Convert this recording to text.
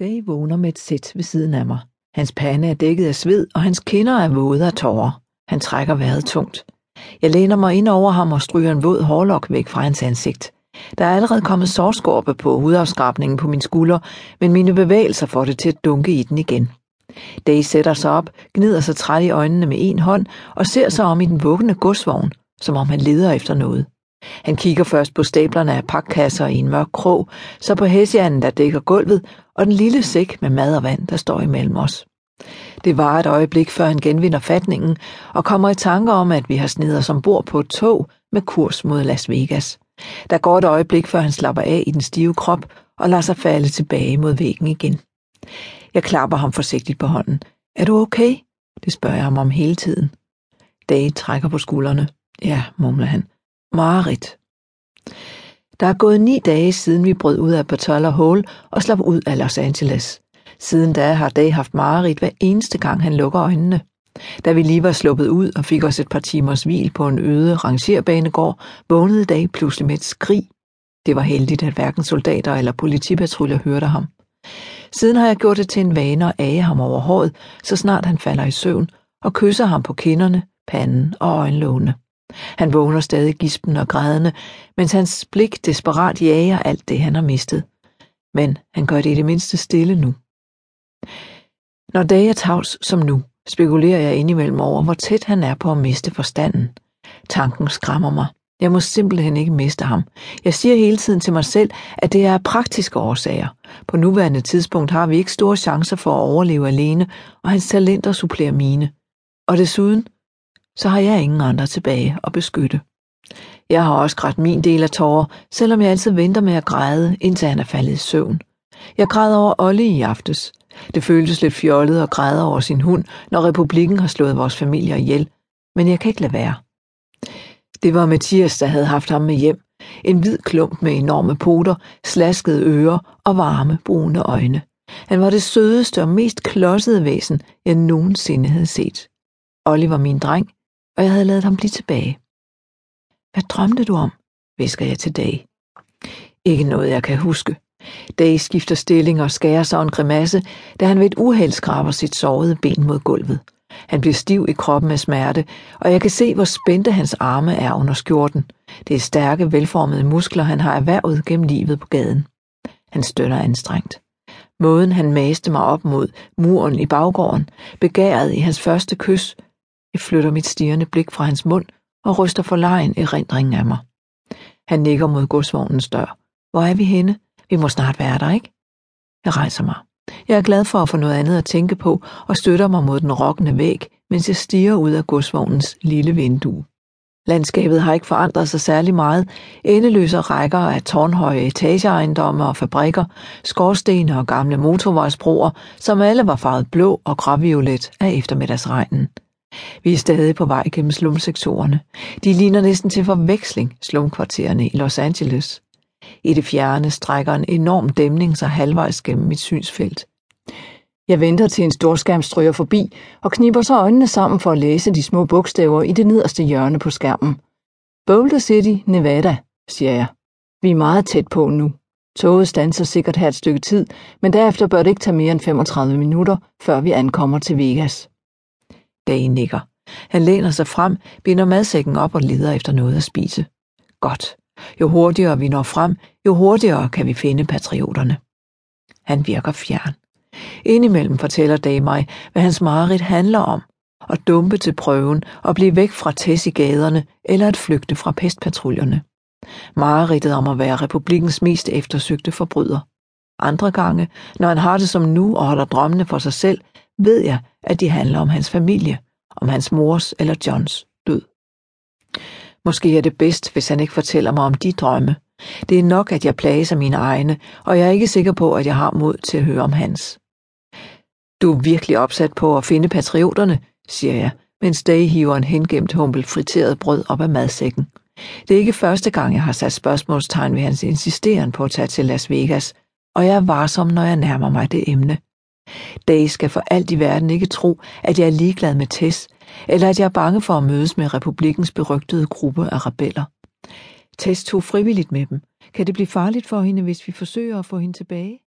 Dave vågner med et sæt ved siden af mig. Hans pande er dækket af sved, og hans kinder er våde af tårer. Han trækker vejret tungt. Jeg læner mig ind over ham og stryger en våd hårlok væk fra hans ansigt. Der er allerede kommet sårskorpe på hudafskrabningen på min skulder, men mine bevægelser får det til at dunke i den igen. Dave sætter sig op, gnider sig træt i øjnene med en hånd og ser sig om i den vuggende godsvogn, som om han leder efter noget. Han kigger først på stablerne af pakkasser i en mørk krog, så på hæsjanden, der dækker gulvet, og den lille sæk med mad og vand, der står imellem os. Det var et øjeblik, før han genvinder fatningen og kommer i tanker om, at vi har snedet os ombord på et tog med kurs mod Las Vegas. Der går et øjeblik, før han slapper af i den stive krop og lader sig falde tilbage mod væggen igen. Jeg klapper ham forsigtigt på hånden. Er du okay? Det spørger jeg ham om hele tiden. Dage trækker på skuldrene. Ja, mumler han. Marit. Der er gået ni dage siden vi brød ud af Batola Hole og slap ud af Los Angeles. Siden da har Day haft mareridt hver eneste gang han lukker øjnene. Da vi lige var sluppet ud og fik os et par timers hvil på en øde rangerbanegård, vågnede Dag pludselig med et skrig. Det var heldigt, at hverken soldater eller politipatruljer hørte ham. Siden har jeg gjort det til en vane at age ham over håret, så snart han falder i søvn, og kysser ham på kinderne, panden og øjenlågene. Han vågner stadig gispen og grædende, mens hans blik desperat jager alt det, han har mistet. Men han gør det i det mindste stille nu. Når dage er tavs som nu, spekulerer jeg indimellem over, hvor tæt han er på at miste forstanden. Tanken skræmmer mig. Jeg må simpelthen ikke miste ham. Jeg siger hele tiden til mig selv, at det er praktiske årsager. På nuværende tidspunkt har vi ikke store chancer for at overleve alene, og hans talenter supplerer mine. Og desuden, så har jeg ingen andre tilbage at beskytte. Jeg har også grædt min del af tårer, selvom jeg altid venter med at græde, indtil han er faldet i søvn. Jeg græd over Olle i aftes. Det føltes lidt fjollet at græde over sin hund, når republikken har slået vores familie ihjel, men jeg kan ikke lade være. Det var Mathias, der havde haft ham med hjem. En hvid klump med enorme poter, slaskede ører og varme, brune øjne. Han var det sødeste og mest klodsede væsen, jeg nogensinde havde set. Olli var min dreng, og jeg havde lavet ham blive tilbage. Hvad drømte du om? visker jeg til Dag. Ikke noget, jeg kan huske. Dag skifter stilling og skærer sig en grimasse, da han ved et uheld skraber sit sårede ben mod gulvet. Han bliver stiv i kroppen af smerte, og jeg kan se, hvor spændte hans arme er under skjorten. Det er stærke, velformede muskler, han har erhvervet gennem livet på gaden. Han stønner anstrengt. Måden han maste mig op mod muren i baggården, begæret i hans første kys. Jeg flytter mit stirrende blik fra hans mund og ryster for lejen erindringen af mig. Han nikker mod godsvognens dør. Hvor er vi henne? Vi må snart være der, ikke? Jeg rejser mig. Jeg er glad for at få noget andet at tænke på og støtter mig mod den rokkende væg, mens jeg stiger ud af godsvognens lille vindue. Landskabet har ikke forandret sig særlig meget. Endeløse rækker af tårnhøje etageejendomme og fabrikker, skorstene og gamle motorvejsbroer, som alle var farvet blå og gråviolet af eftermiddagsregnen. Vi er stadig på vej gennem slumsektorerne. De ligner næsten til forveksling slumkvartererne i Los Angeles. I det fjerne strækker en enorm dæmning sig halvvejs gennem mit synsfelt. Jeg venter til en storskærm stryger forbi og kniber så øjnene sammen for at læse de små bogstaver i det nederste hjørne på skærmen. Boulder City, Nevada, siger jeg. Vi er meget tæt på nu. Toget standser sikkert her et stykke tid, men derefter bør det ikke tage mere end 35 minutter, før vi ankommer til Vegas. Dage nikker. Han læner sig frem, binder madsækken op og leder efter noget at spise. Godt. Jo hurtigere vi når frem, jo hurtigere kan vi finde patrioterne. Han virker fjern. Indimellem fortæller Dag mig, hvad hans mareridt handler om. At dumpe til prøven og blive væk fra Tess i gaderne eller at flygte fra pestpatruljerne. Mareridtet om at være republikens mest eftersøgte forbryder. Andre gange, når han har det som nu og holder drømmene for sig selv, ved jeg, at de handler om hans familie, om hans mors eller Johns død. Måske er det bedst, hvis han ikke fortæller mig om de drømme. Det er nok, at jeg plager mine egne, og jeg er ikke sikker på, at jeg har mod til at høre om hans. Du er virkelig opsat på at finde patrioterne, siger jeg, mens Day hiver en hengemt humpel friteret brød op af madsækken. Det er ikke første gang, jeg har sat spørgsmålstegn ved hans insisteren på at tage til Las Vegas, og jeg er varsom, når jeg nærmer mig det emne. Day skal for alt i verden ikke tro, at jeg er ligeglad med Tess, eller at jeg er bange for at mødes med republikens berygtede gruppe af rebeller. Tess tog frivilligt med dem. Kan det blive farligt for hende, hvis vi forsøger at få hende tilbage?